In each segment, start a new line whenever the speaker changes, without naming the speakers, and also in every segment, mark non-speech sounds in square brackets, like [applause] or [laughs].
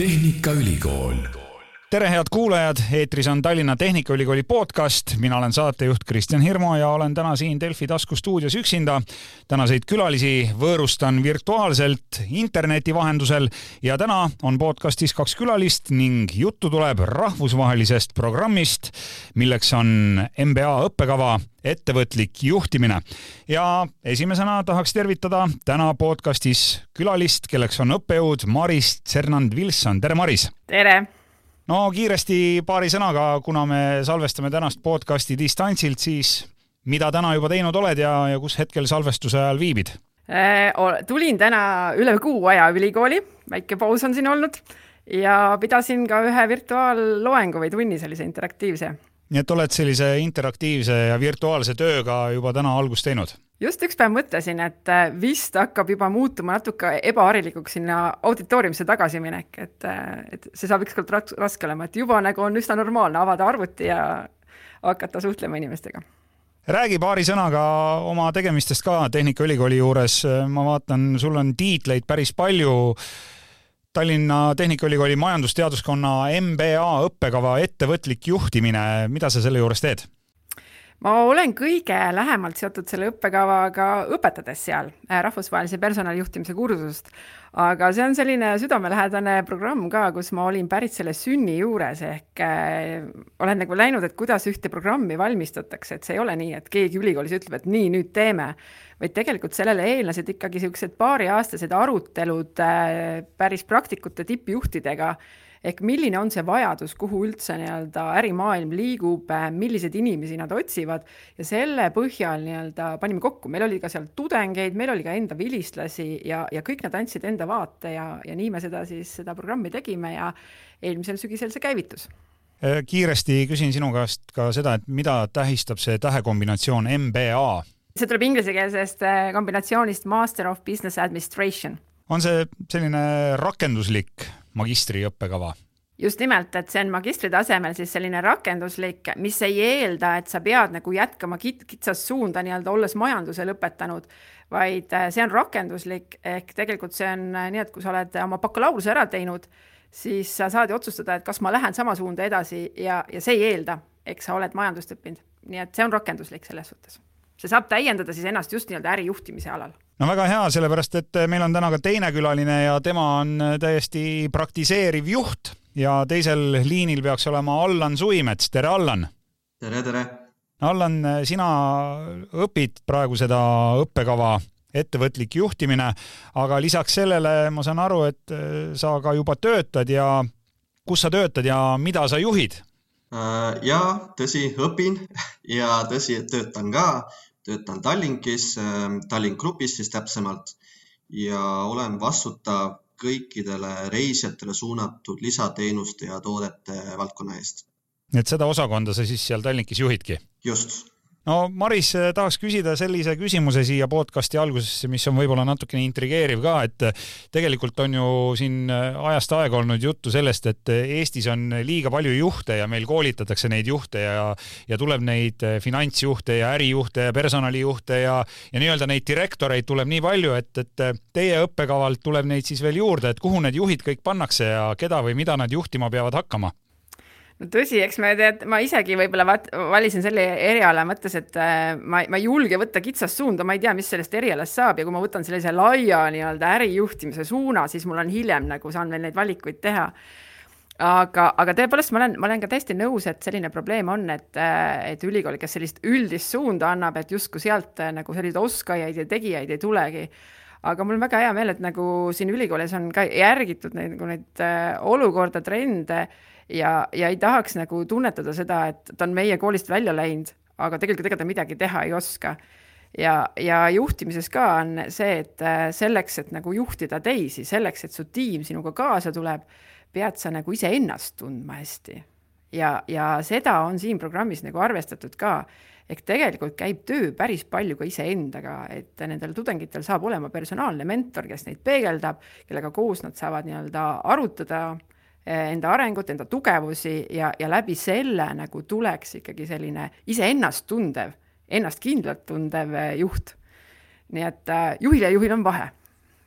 Tehnikaülikool
tere, head kuulajad, eetris on Tallinna Tehnikaülikooli podcast, mina olen saatejuht Kristjan Hirmu ja olen täna siin Delfi taskustuudios üksinda. tänaseid külalisi võõrustan virtuaalselt interneti vahendusel ja täna on podcastis kaks külalist ning juttu tuleb rahvusvahelisest programmist, milleks on MBA õppekava ettevõtlik juhtimine. ja esimesena tahaks tervitada täna podcastis külalist, kelleks on õppejõud Maris Tsernand-Vilson, tere Maris!
tere!
No kiiresti paari sõnaga, kuna me salvestame tänast podcasti distantsilt, siis mida täna juba teinud oled ja, ja kus hetkel salvestuse ajal viibid?
Äh, tulin täna üle kuu aja ülikooli, väike paus on siin olnud ja pidasin ka ühe virtuaalloengu või tunni sellise interaktiivse.
nii et oled sellise interaktiivse ja virtuaalse tööga juba täna algust teinud?
Just üks päev mõtlesin, et äh, vist hakkab juba muutuma natuke ebaharilikuks sinna auditooriumisse tagasiminek, et, äh, et see saab ükskord raske olema, et juba nagu on üsna normaalne avada arvuti ja hakata suhtlema inimestega
räägi paari sõnaga oma tegemistest ka Tehnikaülikooli juures, ma vaatan, sul on tiitleid päris palju. Tallinna Tehnikaülikooli majandusteaduskonna MBA õppekava ettevõtlik juhtimine, mida sa selle juures teed?
Ma olen kõige lähemalt seotud selle õppekavaga õpetades seal äh, rahvusvahelise personalijuhtimise kursust, aga see on selline südamelähedane programm ka, kus ma olin pärit selle sünni juures ehk äh, olen nagu näinud, et kuidas ühte programmi valmistatakse, et see ei ole nii, et keegi ülikoolis ütleb, et nii, nüüd teeme, vaid tegelikult sellele eelnesid ikkagi niisugused paariaastased arutelud äh, päris praktikute tippjuhtidega ehk milline on see vajadus, kuhu üldse nii-öelda ärimaailm liigub, milliseid inimesi nad otsivad ja selle põhjal nii-öelda panime kokku, meil oli ka seal tudengeid, meil oli ka enda vilistlasi ja, ja kõik nad andsid enda vaate ja, ja nii me seda siis, seda programmi tegime ja eelmisel sügisel see käivitus
äh, kiiresti küsin sinu käest ka seda, et mida tähistab see tähekombinatsioon MBA?
see tuleb inglisekeelsest äh, kombinatsioonist Master of Business Administration.
on see selline rakenduslik magistriõppekava?
just nimelt, et see on magistri tasemel siis selline rakenduslik, mis ei eelda, et sa pead nagu jätkama kit-, kitsast suunda nii-öelda, olles majanduse lõpetanud, vaid äh, see on rakenduslik, ehk tegelikult see on äh, nii, et kui sa oled oma bakalaureuse ära teinud, siis sa saad ju otsustada, et kas ma lähen sama suunda edasi ja, ja see ei eelda, eks sa oled majandust õppinud. nii et see on rakenduslik selles suhtes. See saab täiendada siis ennast just nii-öelda ärijuhtimise alal
no väga hea, sellepärast et meil on täna ka teine külaline ja tema on täiesti praktiseeriv juht ja teisel liinil peaks olema Allan Suimets, tere Allan!
tere, tere!
Allan, sina õpid praegu seda õppekava ettevõtlik juhtimine, aga lisaks sellele ma saan aru, et sa ka juba töötad ja kus sa töötad ja mida sa juhid?
Äh, jaa, tõsi, õpin [laughs] ja tõsi, töötan ka töötan Tallinkis, ähm, Tallink Grupis siis täpsemalt ja olen vastutav kõikidele reisijatele suunatud lisateenuste ja toodete valdkonna eest.
et seda osakonda sa siis seal Tallinkis juhidki?
just
no Maris, eh, tahaks küsida sellise küsimuse siia podcasti algusesse, mis on võib-olla natukene intrigeeriv ka, et eh, tegelikult on ju siin eh, ajast aega olnud juttu sellest, et Eestis on liiga palju juhte ja meil koolitatakse neid juhte ja, ja tuleb neid finantsjuhte ja ärijuhte ja personalijuhte ja, ja nii-öelda neid direktoreid tuleb nii palju, et, et teie õppekavalt tuleb neid siis veel juurde, et kuhu need juhid kõik pannakse ja keda või mida nad juhtima peavad hakkama
no tõsi, eks me tead, ma isegi võib-olla valisin selle eriala mõttes, et äh, ma, ma ei julge võtta kitsast suunda, ma ei tea, mis sellest erialast saab ja kui ma võtan sellise laia nii-öelda ärijuhtimise suuna, siis mul on hiljem nagu saan veel neid valikuid teha. aga, aga tõepoolest, ma olen, ma olen ka täiesti nõus, et selline probleem on, et, äh, et ülikool, kes sellist üldist suunda annab, et justkui sealt äh, nagu selliseid oskajaid ja tegijaid ei tulegi aga mul on väga hea meel, et nagu siin ülikoolis on ka järgitud neid nagu neid äh, olukorda, trende ja, ja ei tahaks nagu tunnetada seda, et ta on meie koolist välja läinud, aga tegelikult ega ta midagi teha ei oska. ja, ja juhtimises ka on see, et äh, selleks, et nagu juhtida teisi, selleks, et su tiim sinuga kaasa tuleb, pead sa nagu iseennast tundma hästi. ja, ja seda on siin programmis nagu arvestatud ka ehk tegelikult käib töö päris palju ka iseendaga, et nendel tudengitel saab olema personaalne mentor, kes neid peegeldab, kellega koos nad saavad nii-öelda arutada Eh, enda arengut, enda tugevusi ja, ja läbi selle nagu tuleks ikkagi selline iseennast tundev, ennast kindlalt tundev eh, juht. nii et äh, juhil ja juhil on vahe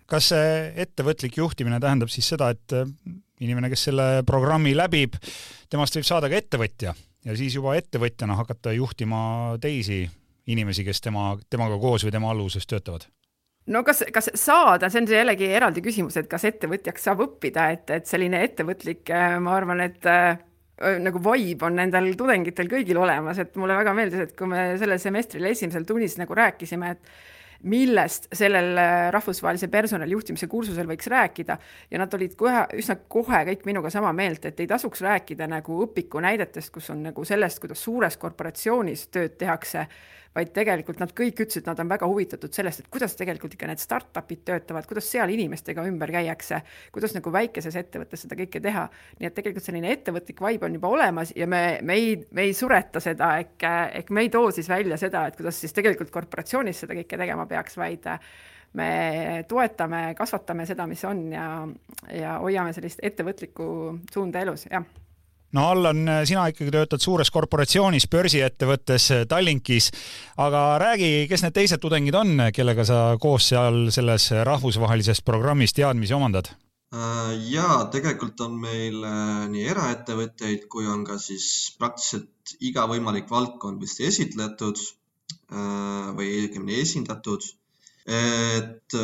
kas see ettevõtlik juhtimine tähendab siis seda, et inimene, kes selle programmi läbib, temast võib saada ka ettevõtja ja siis juba ettevõtjana hakata juhtima teisi inimesi, kes tema, temaga koos või tema alluvuses töötavad?
No kas, kas saada, see on see jällegi eraldi küsimus, et kas ettevõtjaks saab õppida, et, et selline ettevõtlik, äh, ma arvan, et äh, nagu vibe on nendel tudengitel kõigil olemas, et mulle väga meeldis, et kui me sellel semestril esimesel tunnis nagu rääkisime, et millest sellel äh, rahvusvahelise personalijuhtimise kursusel võiks rääkida ja nad olid kohe, üsna kohe kõik minuga sama meelt, et ei tasuks rääkida nagu õpiku näidetest, kus on nagu sellest, kuidas suures korporatsioonis tööd tehakse vaid tegelikult nad kõik ütlesid, nad on väga huvitatud sellest, et kuidas tegelikult ikka need startup'id töötavad, kuidas seal inimestega ümber käiakse, kuidas nagu väikeses ettevõttes seda kõike teha. nii et tegelikult selline ettevõtlik vibe on juba olemas ja me, me ei, me ei sureta seda, ehk, ehk me ei too siis välja seda, et kuidas siis tegelikult korporatsioonis seda kõike tegema peaks, vaid me toetame, kasvatame seda, mis on ja, ja hoiame sellist ettevõtlikku suunda elus, jah.
No Allan, sina ikkagi töötad suures korporatsioonis, börsiettevõttes Tallinkis, aga räägi, kes need teised tudengid on, kellega sa koos seal selles rahvusvahelises programmis teadmisi omandad?
Äh, jaa, tegelikult on meil äh, nii eraettevõtteid kui on ka siis praktiliselt iga võimalik valdkond vist esitletud. äh, või õigemini esindatud. et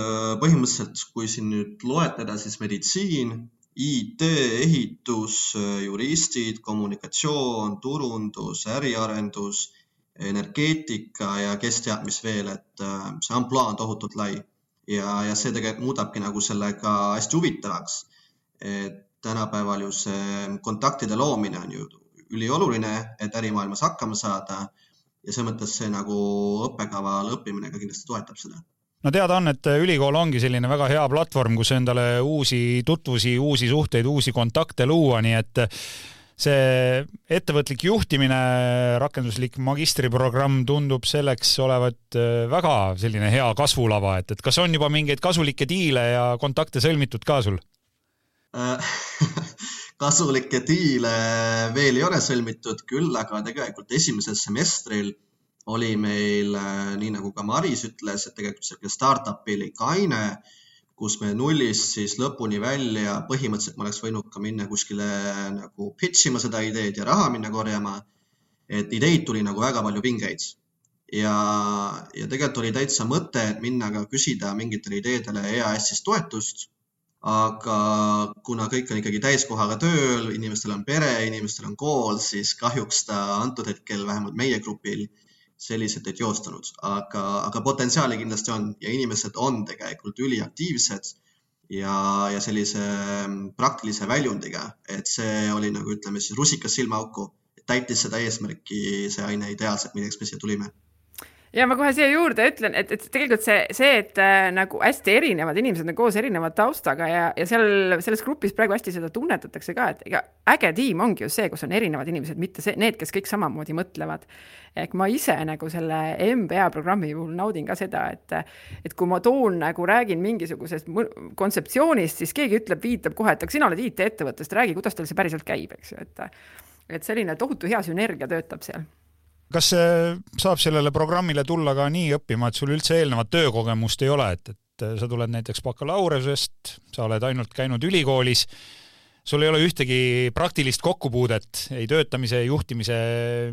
põhimõtteliselt, kui siin nüüd loetleda, siis meditsiin IT, ehitus, juristid, kommunikatsioon, turundus, äriarendus, energeetika ja kes teab, mis veel, et äh, see ampluaa on tohutult lai ja, ja see tegelikult muudabki nagu selle ka hästi huvitavaks. et tänapäeval ju see kontaktide loomine on ju ülioluline, et ärimaailmas hakkama saada ja selles mõttes see nagu õppekaval õppimine ka kindlasti toetab seda.
No teada on, et ülikool ongi selline väga hea platvorm, kus endale uusi tutvusi, uusi suhteid, uusi kontakte luua, nii et see ettevõtlik juhtimine, rakenduslik magistriprogramm tundub selleks olevat äh, väga selline hea kasvulava, et, et kas on juba mingeid kasulikke diile ja kontakte sõlmitud ka sul [laughs]
kasulikke diile veel ei ole sõlmitud, küll aga tegelikult esimesel semestril oli meil, äh, nii nagu ka Maris ütles, et tegelikult sihuke startup'ilik aine, kus me nullist siis lõpuni välja, põhimõtteliselt ma oleks võinud ka minna kuskile nagu pitch ima seda ideed ja raha minna korjama. et ideid tuli nagu väga palju pingeid ja, ja tegelikult oli täitsa mõte, et minna ka küsida mingitele ideedele EAS-ist toetust. Aga kuna kõik on ikkagi täiskohaga tööl, inimestel on pere, inimestel on kool, siis kahjuks ta antud hetkel vähemalt meie grupil sellised ei teostanud, aga, aga potentsiaali kindlasti on ja inimesed on tegelikult üliaktiivsed ja, ja sellise mm, praktilise väljundiga, et see oli nagu ütleme siis rusikas silmaauku, täitis seda eesmärki, see aine ideaalselt, milleks me siia tulime
ja ma kohe siia juurde ütlen, et, et tegelikult see, see, et äh, nagu hästi erinevad inimesed on koos erineva taustaga ja, ja seal selles grupis praegu hästi seda tunnetatakse ka, et ega äge tiim ongi ju see, kus on erinevad inimesed, mitte see, need, kes kõik samamoodi mõtlevad. ehk ma ise nagu selle MBA programmi puhul naudin ka seda, et, et kui ma toon nagu räägin mingisugusest kontseptsioonist, siis keegi ütleb, viitab kohe, et aga sina oled IT-ettevõttest, räägi, kuidas teil see päriselt käib, eks ju, et et selline tohutu hea sünergia töötab seal
kas saab sellele programmile tulla ka nii õppima, et sul üldse eelnevat töökogemust ei ole, et, et sa tuled näiteks bakalaureusest, sa oled ainult käinud ülikoolis sul ei ole ühtegi praktilist kokkupuudet ei töötamise, juhtimise,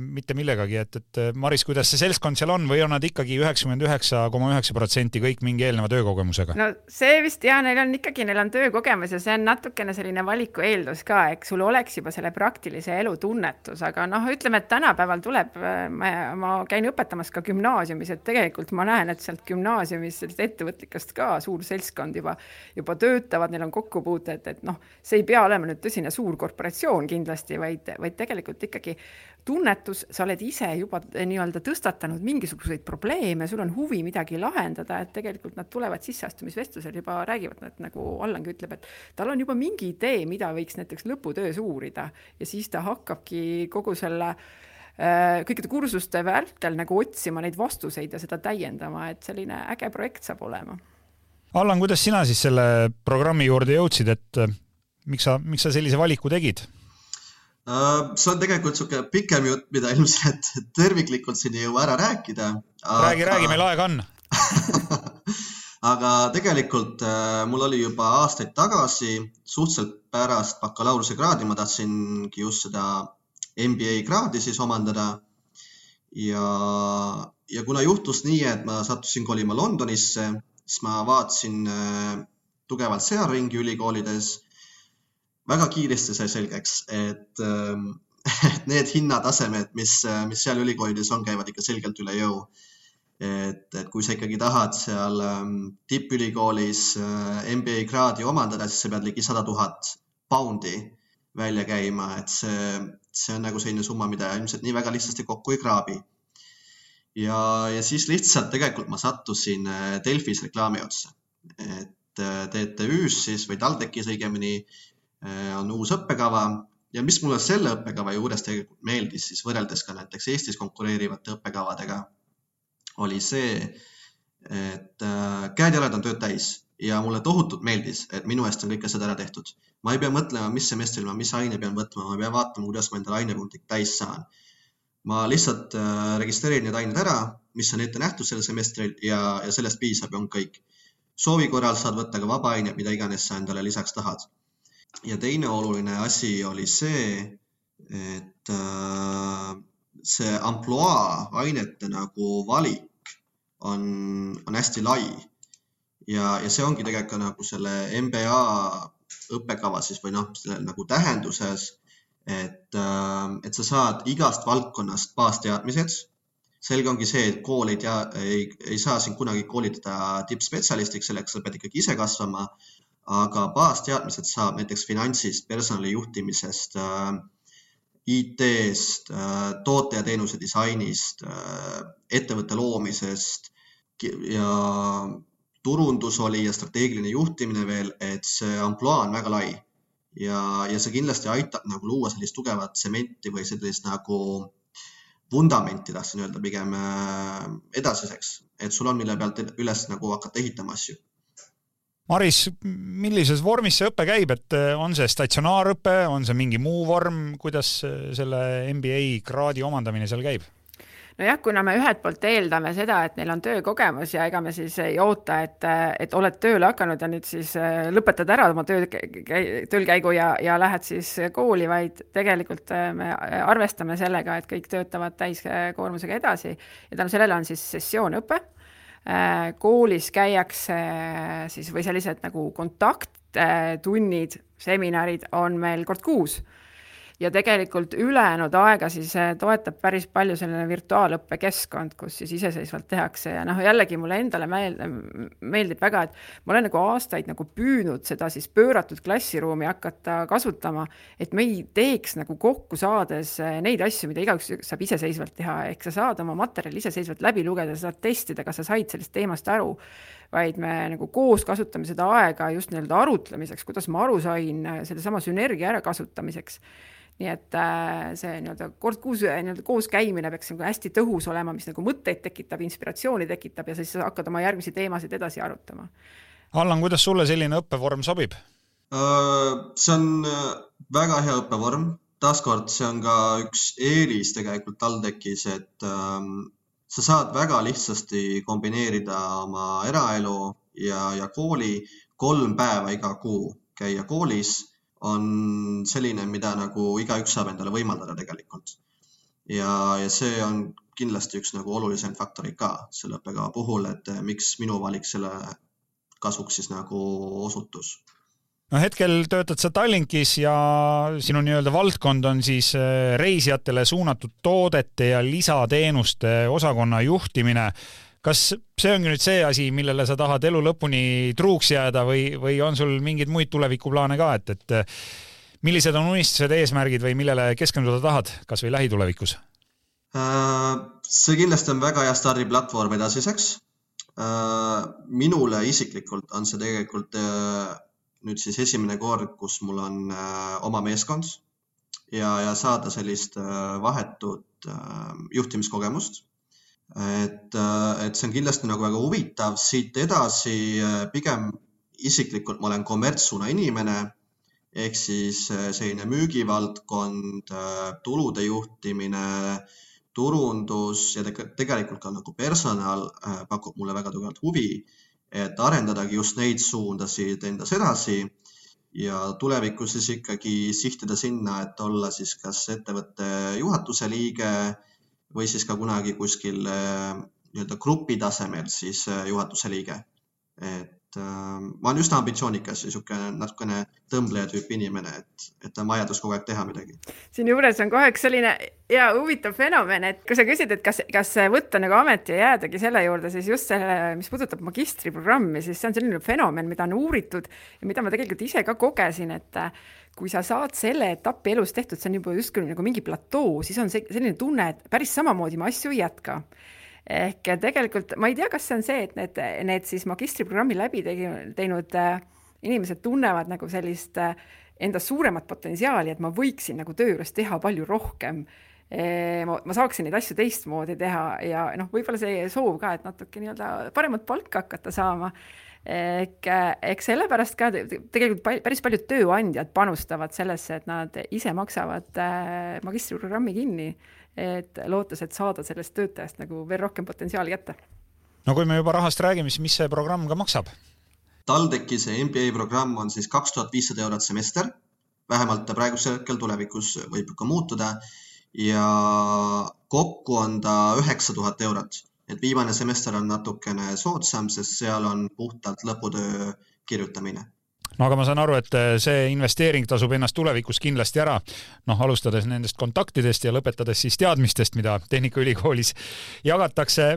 mitte millegagi, et, et Maris, kuidas see seltskond seal on või on nad ikkagi üheksakümmend üheksa koma üheksa protsenti kõik mingi eelneva töökogemusega?
no see vist ja neil on ikkagi, neil on töökogemus ja see on natukene selline valiku eeldus ka, eks sul oleks juba selle praktilise elu tunnetus, aga noh, ütleme, et tänapäeval tuleb, ma, käin õpetamas ka gümnaasiumis, et tegelikult ma näen, et sealt gümnaasiumis sellist ettevõtlikest ka suur seltskond juba, juba töötavad, neil on kokkupuuted, et noh, see ei pea olema olema nüüd tõsine suur korporatsioon kindlasti, vaid, vaid tegelikult ikkagi tunnetus, sa oled ise juba nii-öelda tõstatanud mingisuguseid probleeme, sul on huvi midagi lahendada, et tegelikult nad tulevad sisseastumisvestlusel juba räägivad, et nagu Allangi ütleb, et tal on juba mingi idee, mida võiks näiteks lõputöös uurida ja siis ta hakkabki kogu selle äh, kõikide kursuste vältel nagu otsima neid vastuseid ja seda täiendama, et selline äge projekt saab olema.
Allan, kuidas sina siis selle programmi juurde jõudsid, et miks sa, miks sa sellise valiku tegid?
Uh, see on tegelikult niisugune pikem jutt, mida ilmselt terviklikult siin ei jõua ära rääkida
aga.... räägi, räägi, meil aega on [laughs]
aga tegelikult mul oli juba aastaid tagasi, suhteliselt pärast bakalaureusekraadi, ma tahtsingi just seda MBA kraadi siis omandada. ja, ja kuna juhtus nii, et ma sattusin kolima Londonisse, siis ma vaatasin tugevalt seal ringi ülikoolides. Väga kiiresti sai selgeks, et, ähm, [laughs] et need hinnatasemed, mis, mis seal ülikoolides on, käivad ikka selgelt üle jõu. et, et kui sa ikkagi tahad seal ähm, tippülikoolis äh, MBA kraadi omandada, siis sa pead ligi sada tuhat poundi välja käima, et see, see on nagu selline summa, mida ilmselt nii väga lihtsasti kokku ei kraabi. ja, ja siis lihtsalt tegelikult ma sattusin äh, Delfis reklaami otsa. et äh, TTÜ-s siis või TalTechis õigemini on uus õppekava ja mis mulle selle õppekava juures tegelikult meeldis siis võrreldes ka näiteks Eestis konkureerivate õppekavadega, oli see, et äh, käed-jalad on tööd täis ja mulle tohutult meeldis, et minu eest on kõike seda ära tehtud. ma ei pea mõtlema, mis semestril ma mis aine pean võtma, ma ei pea vaatama, kuidas ma endale ainepunktid täis saan. ma lihtsalt registreerin need ained ära, mis on ette nähtud sellel semestril ja, ja sellest piisab ja on kõik soovi korral saad võtta ka vabaaineid, mida iganes sa endale lisaks tahad. Ja teine oluline asi oli see, et äh, see ampluaa ainete nagu valik on, on hästi lai. ja, ja see ongi tegelikult ka nagu selle MBA õppekava siis või noh, selle nagu tähenduses, et, äh, et sa saad igast valdkonnast baasteadmised selge ongi see, et kool ei tea, ei, ei saa sind kunagi koolitada tippspetsialistiks, selleks sa pead ikkagi ise kasvama. Aga baasteadmised saab näiteks finantsist, personali juhtimisest äh,, IT-st äh,, toote ja teenuse disainist äh,, ettevõtte loomisest ja turundus oli ja strateegiline juhtimine veel, et see ampluaa on väga lai ja, ja see kindlasti aitab nagu luua sellist tugevat tsementi või sellist nagu vundamenti tahtsin öelda pigem edasiseks, et sul on, mille pealt üles nagu hakata ehitama asju.
Maris, millises vormis see õpe käib, et äh, on see statsionaarõpe, on see mingi muu vorm, kuidas äh, selle MBA kraadi omandamine seal käib?
nojah, kuna me ühelt poolt eeldame seda, et neil on töökogemus ja ega me siis ei oota, et, et oled tööle hakanud ja nüüd siis lõpetad ära oma töö, töölkäigu ja, ja lähed siis kooli, vaid tegelikult me arvestame sellega, et kõik töötavad täiskoormusega edasi ja tänu sellele on siis sessioonõpe koolis käiakse siis või sellised nagu kontakttunnid, seminarid on meil kord kuus ja tegelikult ülejäänud aega siis eh, toetab päris palju selline virtuaalõppe keskkond, kus siis iseseisvalt tehakse ja noh, jällegi mulle endale meeldib väga, et ma olen nagu aastaid nagu püüdnud seda siis pööratud klassiruumi hakata kasutama, et me ei teeks nagu kokku saades eh, neid asju, mida igaüks saab iseseisvalt teha, ehk sa saad oma materjali iseseisvalt läbi lugeda, saad testida, kas sa said sellest teemast aru vaid me nagu koos kasutame seda aega just nii-öelda arutlemiseks, kuidas ma aru sain, sellesama sünergia ärakasutamiseks nii et äh, see nii-öelda kord kuus nii-öelda koos käimine peaks nagu hästi tõhus olema, mis nagu mõtteid tekitab, inspiratsiooni tekitab ja siis sa hakkad oma järgmisi teemasid edasi arutama.
Allan, kuidas sulle selline õppevorm sobib?
Äh, see on äh, väga hea õppevorm, taaskord see on ka üks eelis tegelikult TalTechis, et ähm, sa saad väga lihtsasti kombineerida oma eraelu ja, ja kooli kolm päeva iga kuu käia koolis on selline, mida nagu igaüks saab endale võimaldada tegelikult. ja, ja see on kindlasti üks nagu olulisemaid faktoreid ka selle õppekava puhul, et eh, miks minu valik selle kasuks siis nagu osutus
no hetkel töötad sa Tallinkis ja sinu nii-öelda valdkond on siis eh, reisijatele suunatud toodete ja lisateenuste osakonna juhtimine kas see ongi nüüd see asi, millele sa tahad elu lõpuni truuks jääda või, või on sul mingeid muid tulevikuplaane ka, et, et millised on unistused, eesmärgid või millele keskenduda tahad, kas või lähitulevikus?
Äh, see kindlasti on väga hea stardiplatvorm edasiseks. Äh, minule isiklikult on see tegelikult äh, nüüd siis esimene kord, kus mul on oma meeskond ja, ja saada sellist vahetut juhtimiskogemust et, äh, et see on kindlasti nagu väga huvitav, siit edasi äh, pigem isiklikult ma olen kommertssuuna inimene ehk siis äh, selline müügivaldkond, tulude juhtimine, turundus ja tegelikult ka nagu personal pakub mulle väga tugevalt huvi. et arendadagi just neid suundasid endas edasi ja tulevikus siis ikkagi sihtida sinna, et olla siis kas ettevõtte juhatuse liige või siis ka kunagi kuskil nii-öelda grupi tasemel siis juhatuse liige. et äh, ma olen üsna ambitsioonikas ja niisugune natukene tõmbleja tüüpi inimene, et, et on vajadus kogu aeg teha midagi.
siinjuures on kohe üks selline hea huvitav fenomen, et kui sa küsid, et kas, kas võtta nagu ameti ja jäädagi selle juurde, siis just selle, mis puudutab magistriprogrammi, siis see on selline fenomen, mida on uuritud ja mida ma tegelikult ise ka kogesin, et äh, kui sa saad selle etapi elus tehtud, see on juba justkui nagu mingi platoo, siis on see selline tunne, et päris samamoodi ma asju ei jätka ehk tegelikult ma ei tea, kas see on see, et need, need siis magistriprogrammi läbi tegi, teinud äh, inimesed tunnevad nagu sellist äh, endas suuremat potentsiaali, et ma võiksin nagu töö juures teha palju rohkem e,. ma, ma saaksin neid asju teistmoodi teha ja noh, võib-olla see soov ka, et natuke nii-öelda paremat palka hakata saama ehk, eks sellepärast ka tegelikult päris paljud tööandjad panustavad sellesse, et nad ise maksavad magistriprogrammi kinni et lootes, et saada sellest töötajast nagu veel rohkem potentsiaali kätte.
no kui me juba rahast räägime, siis mis see programm ka maksab?
TalTechi see MBA programm on siis kaks tuhat viissada eurot semester, vähemalt praegusel hetkel, tulevikus võib ka muutuda ja kokku on ta üheksa tuhat eurot, et viimane semester on natukene soodsam, sest seal on puhtalt lõputöö kirjutamine
no aga ma saan aru, et eh, see investeering tasub ennast tulevikus kindlasti ära. noh, alustades nendest kontaktidest ja lõpetades siis teadmistest, mida Tehnikaülikoolis jagatakse.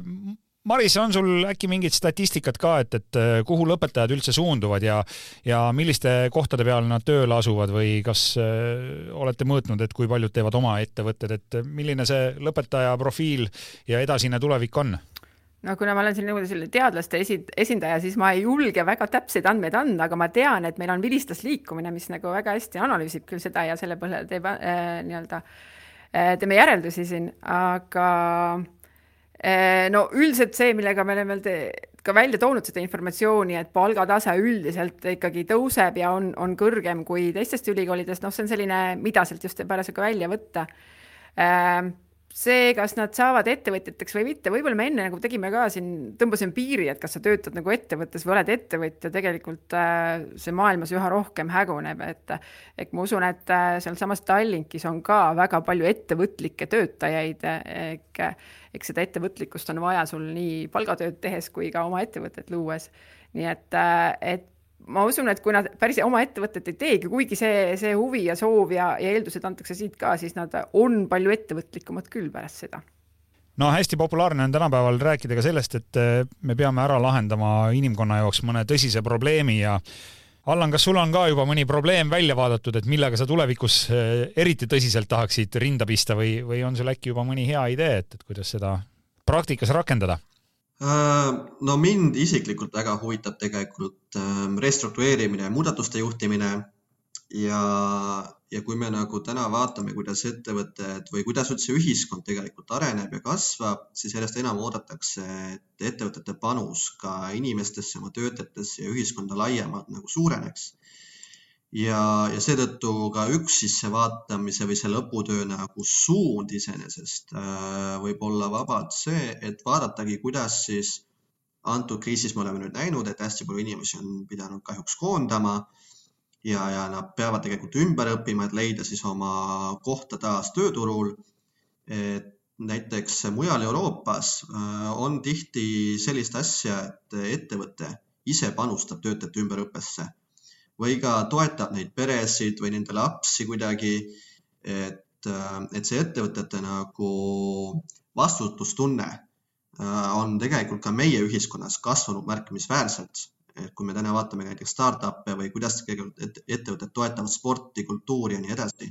Maris, on sul äkki mingit statistikat ka, et, et eh, kuhu lõpetajad üldse suunduvad ja, ja milliste kohtade peal nad tööle asuvad või kas äh, olete mõõtnud, et kui paljud teevad oma ettevõtted, et milline see lõpetaja profiil ja edasine tulevik on?
no kuna ma olen siin niimoodi selline teadlaste esi-, esindaja, siis ma ei julge väga täpseid andmeid anda, aga ma tean, et meil on vilistlasliikumine, mis nagu väga hästi analüüsib küll seda ja selle põhjal teeb äh, nii-öelda äh,, teeme järeldusi siin, aga äh, no üldiselt see, millega me oleme ka välja toonud seda informatsiooni, et palgatase üldiselt ikkagi tõuseb ja on, on kõrgem kui teistest ülikoolidest, noh, see on selline, mida sealt just parasjagu välja võtta. Äh, see, kas nad saavad ettevõtjateks või mitte, võib-olla me enne nagu tegime ka siin, tõmbasime piiri, et kas sa töötad nagu ettevõttes või oled ettevõtja, tegelikult äh, see maailmas üha rohkem häguneb, et et ma usun, et äh, sealsamas Tallinkis on ka väga palju ettevõtlikke töötajaid, eks seda ettevõtlikkust on vaja sul nii palgatööd tehes kui ka oma ettevõtet luues. nii et, äh, et ma usun, et kui nad päris oma ettevõtet ei teegi, kuigi see, see huvi ja soov ja, ja eeldused antakse siit ka, siis nad on palju ettevõtlikumad küll pärast seda
no hästi populaarne on tänapäeval rääkida ka sellest, et eh, me peame ära lahendama inimkonna jaoks mõne tõsise probleemi ja Allan, kas sul on ka juba mõni probleem välja vaadatud, et millega sa tulevikus eh, eriti tõsiselt tahaksid rinda pista või, või on sul äkki juba mõni hea idee, et, et kuidas seda praktikas rakendada?
Äh, no mind isiklikult väga huvitab tegelikult ähm, restruktureerimine muudatuste juhtimine. ja, ja kui me nagu täna vaatame, kuidas ettevõtted või kuidas üldse ühiskond tegelikult areneb ja kasvab, siis järjest enam oodatakse, et ettevõtete panus ka inimestesse, oma töötajatesse ja ühiskonda laiemalt nagu suureneks ja, ja seetõttu ka üks sissevaatamise või see lõputöö nagu suund iseenesest äh, võib olla vabalt see, et vaadatagi, kuidas siis antud kriisis me oleme nüüd näinud, et hästi palju inimesi on pidanud kahjuks koondama ja, ja nad peavad tegelikult ümber õppima, et leida siis oma kohta taas tööturul. et näiteks mujal Euroopas äh, on tihti sellist asja, et ettevõte ise panustab töötajate ümberõppesse või ka toetab neid peresid või nende lapsi kuidagi. et, et see ettevõtete nagu vastutustunne äh, on tegelikult ka meie ühiskonnas kasvanud märkimisväärselt. et kui me täna vaatame näiteks startup'e või kuidas ettevõtted toetavad sporti, kultuuri ja nii edasi,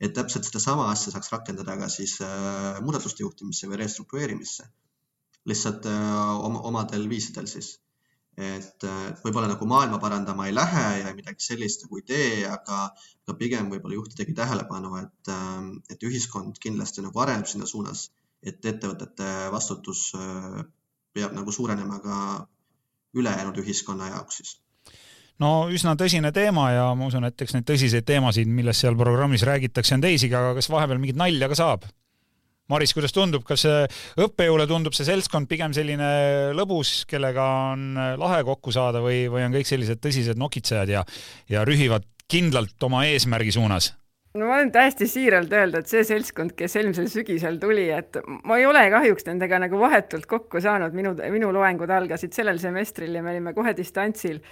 et täpselt sedasama asja saaks rakendada ka siis äh, muudatuste juhtimisse või restruktureerimisse. lihtsalt äh, omadel viisidel siis et võib-olla nagu maailma parandama ei lähe ja midagi sellist nagu ei tee, aga, aga pigem võib-olla juhtidagi tähelepanu, et, et ühiskond kindlasti nagu areneb sinna suunas, et ettevõtete vastutus äh, peab nagu suurenema ka ülejäänud ühiskonna jaoks siis
no üsna tõsine teema ja ma usun, et eks neid tõsiseid teemasid, millest seal programmis räägitakse, on teisigi, aga kas vahepeal mingit nalja ka saab? Maris, kuidas tundub, kas õppejõule tundub see seltskond pigem selline lõbus, kellega on lahe kokku saada või, või on kõik sellised tõsised nokitsejad ja, ja rühivad kindlalt oma eesmärgi suunas?
No ma võin täiesti siiralt öelda, et see seltskond, kes eelmisel sügisel tuli, et ma ei ole kahjuks nendega nagu vahetult kokku saanud, minu, minu loengud algasid sellel semestril ja me olime kohe distantsil.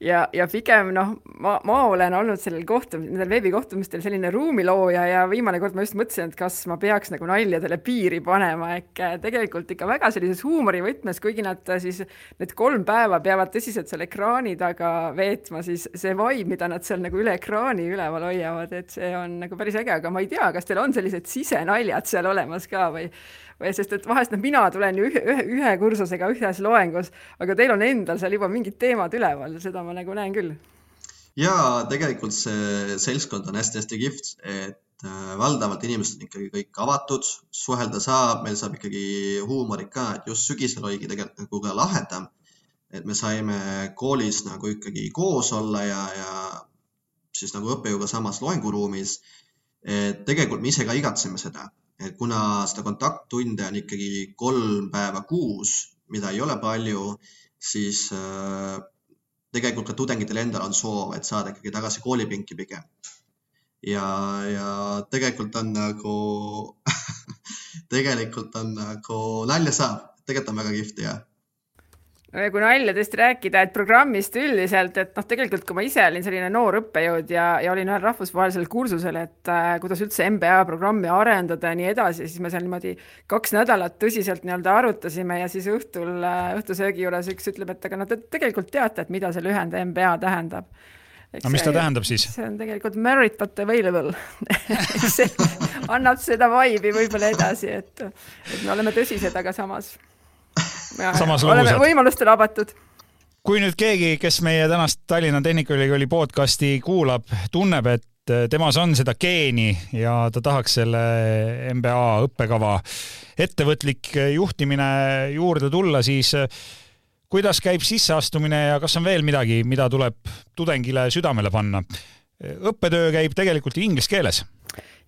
Ja, ja pigem noh, ma, ma olen olnud sellel kohtumisel, nendel veebikohtumistel selline ruumilooja ja viimane kord ma just mõtlesin, et kas ma peaks nagu naljadele piiri panema, ehk äh, tegelikult ikka väga sellises huumorivõtmes, kuigi nad äh, siis need kolm päeva peavad tõsiselt seal ekraani taga veetma, siis see vibe, mida nad seal nagu üle ekraani üleval hoiavad, et see on nagu päris äge, aga ma ei tea, kas teil on sellised sisenaljad seal olemas ka või või sest et vahest noh, mina tulen ju ühe, ühe, ühe kursusega ühes loengus, aga teil on endal seal juba mingid teemad üleval, seda ma nagu näen küll.
ja tegelikult see seltskond on hästi-hästi kihvt, et äh, valdavalt inimesed on ikkagi kõik avatud, suhelda saab, meil saab ikkagi huumorit ka, et just sügisel oligi tegelikult nagu ka lahedam, et me saime koolis nagu ikkagi koos olla ja, ja siis nagu õppejõuga samas loenguruumis. et tegelikult me ise ka igatseme seda et kuna seda kontakttunde on ikkagi kolm päeva kuus, mida ei ole palju, siis äh, tegelikult ka tudengitel endal on soov, et saada ikkagi tagasi koolipinki pigem. ja, ja tegelikult on nagu [laughs] tegelikult on nagu nalja saab, tegelikult on väga kihvt ja
kui naljadest rääkida, et programmist üldiselt, et noh, tegelikult kui ma ise olin selline noor õppejõud ja, ja olin ühel rahvusvahelisel kursusel, et äh, kuidas üldse MBA programmi arendada ja nii edasi, siis me seal niimoodi kaks nädalat tõsiselt nii-öelda arutasime ja siis õhtul äh, õhtusöögi juures üks ütleb, et aga no te tegelikult teate, et mida see lühend MBA tähendab
no mis ta tähendab siis?
see on tegelikult merit but available [laughs] see annab seda vibe'i võib-olla edasi, et, et me oleme tõsised, aga samas oleme võimalustele avatud.
Kui nüüd keegi, kes meie tänast Tallinna Tehnikaülikooli podcasti kuulab, tunneb, et temas on seda geeni ja ta tahaks selle MBA õppekava ettevõtlik juhtimine juurde tulla, siis kuidas käib sisseastumine ja kas on veel midagi, mida tuleb tudengile südamele panna? õppetöö käib tegelikult inglise keeles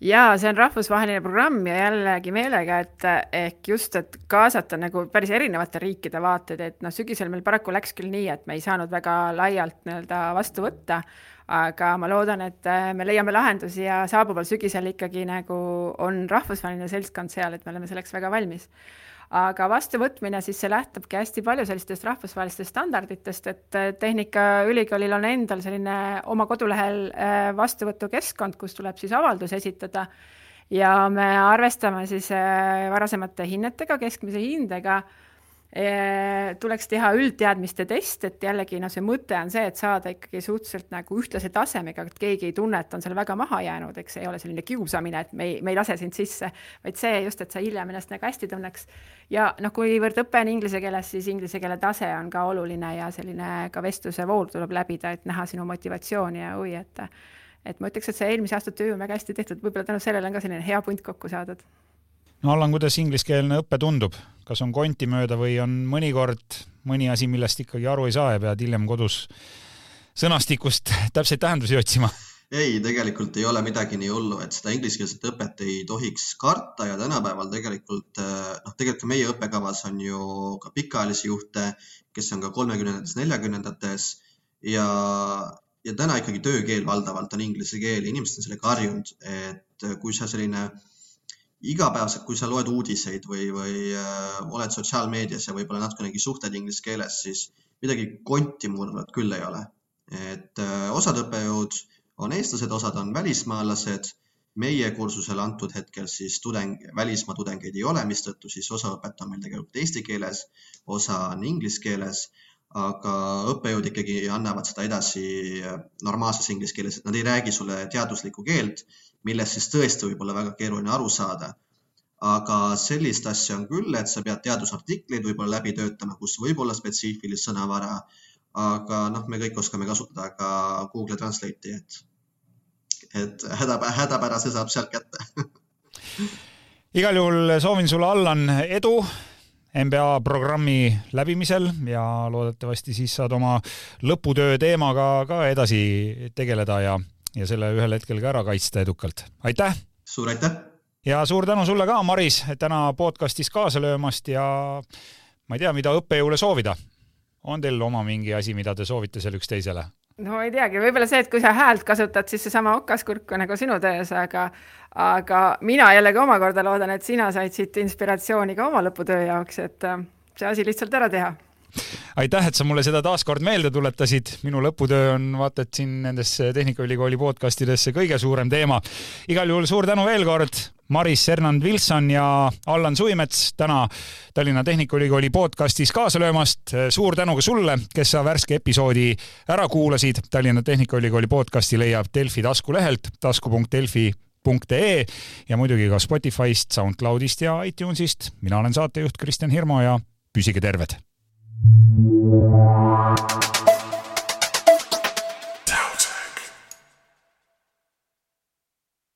jaa, see on rahvusvaheline programm ja jällegi meelega, et ehk just, et kaasata nagu päris erinevate riikide vaateid, et noh, sügisel meil paraku läks küll nii, et me ei saanud väga laialt nii-öelda vastu võtta, aga ma loodan, et me leiame lahendusi ja saabuval sügisel ikkagi nagu on rahvusvaheline seltskond seal, et me oleme selleks väga valmis. Aga vastuvõtmine siis see lähtubki hästi palju sellistest rahvusvahelistest standarditest, et äh, Tehnikaülikoolil on endal selline oma kodulehel äh, vastuvõtukeskkond, kus tuleb siis avaldus esitada. Ja me arvestame siis äh, varasemate hinnetega, keskmise hindega tuleks teha üldteadmiste test, et jällegi noh, see mõte on see, et saada ikkagi suhteliselt nagu ühtlase tasemega, et keegi ei tunne, et on seal väga maha jäänud, eks ei ole selline kiusamine, et me ei, me ei lase sind sisse, vaid see just, et sa hiljem ennast nagu hästi tunneks. ja noh, kuivõrd õpe on inglise keeles, siis inglise keele tase on ka oluline ja selline ka vestluse voor tuleb läbida, et näha sinu motivatsiooni ja huvi, et et ma ütleks, et see eelmise aasta töö on väga hästi tehtud, võib-olla tänu sellele on ka selline hea punt kokku saadud
no Allan, kuidas ingliskeelne õpe tundub, kas on konti mööda või on mõnikord mõni asi, millest ikkagi aru ei saa ja pead hiljem kodus sõnastikust [laughs] täpseid tähendusi otsima?
ei, tegelikult ei ole midagi nii hullu, et seda ingliskeelset õpet ei tohiks karta ja tänapäeval tegelikult noh, tegelikult meie õppekavas on ju ka pikaajalisi juhte, kes on ka kolmekümnendates, neljakümnendates ja, ja täna ikkagi töökeel valdavalt on inglise keel, inimesed on sellega harjunud, et kui sa selline igapäevaselt, kui sa loed uudiseid või, või äh, oled sotsiaalmeedias ja võib-olla natukenegi suhtled inglise keeles, siis midagi konti murdvat küll ei ole. et äh, osad õppejõud on eestlased, osad on välismaalased. meie kursusel antud hetkel siis tudeng, välismaa tudengeid ei ole, mistõttu siis osa õpet on meil tegelikult eesti keeles, osa on inglise keeles aga õppejõud ikkagi annavad seda edasi äh, normaalses inglise keeles, et nad ei räägi sulle teaduslikku keelt, millest siis tõesti võib olla väga keeruline aru saada. aga sellist asja on küll, et sa pead teadusartikleid võib-olla läbi töötama, kus võib olla spetsiifilist sõnavara. aga noh, me kõik oskame kasutada ka Google Translate'i, et, et hädapära, hädapära see saab sealt kätte [laughs]
igal juhul soovin sulle, Allan, edu MBA programmi läbimisel ja loodetavasti siis saad oma lõputöö teemaga ka edasi tegeleda ja, ja selle ühel hetkel ka ära kaitsta edukalt. aitäh!
suur aitäh!
ja suur tänu sulle ka, Maris, täna podcastis kaasa löömast ja ma ei tea, mida õppejõule soovida. on teil oma mingi asi, mida te soovite seal üksteisele?
No ei teagi, võib-olla see, et kui sa häält kasutad, siis seesama okaskurk on nagu sinu töös, aga aga mina jällegi omakorda loodan, et sina said siit inspiratsiooni ka oma lõputöö jaoks, et äh, see asi lihtsalt ära teha
aitäh, et sa mulle seda taaskord meelde tuletasid. minu lõputöö on vaata et siin nendes Tehnikaülikooli podcastidesse kõige suurem teema. igal juhul suur tänu veel kord, Maris Fernand-Vilson ja Allan Suimets täna Tallinna Tehnikaülikooli podcastis kaasa löömast. suur tänu ka sulle, kes sa värske episoodi ära kuulasid. Tallinna Tehnikaülikooli podcasti leiab Delfi taskulehelt tasku.delfi.ee ja muidugi ka Spotify'st, SoundCloudist ja iTunesist. mina olen saatejuht Kristjan Hirmu ja püsige terved.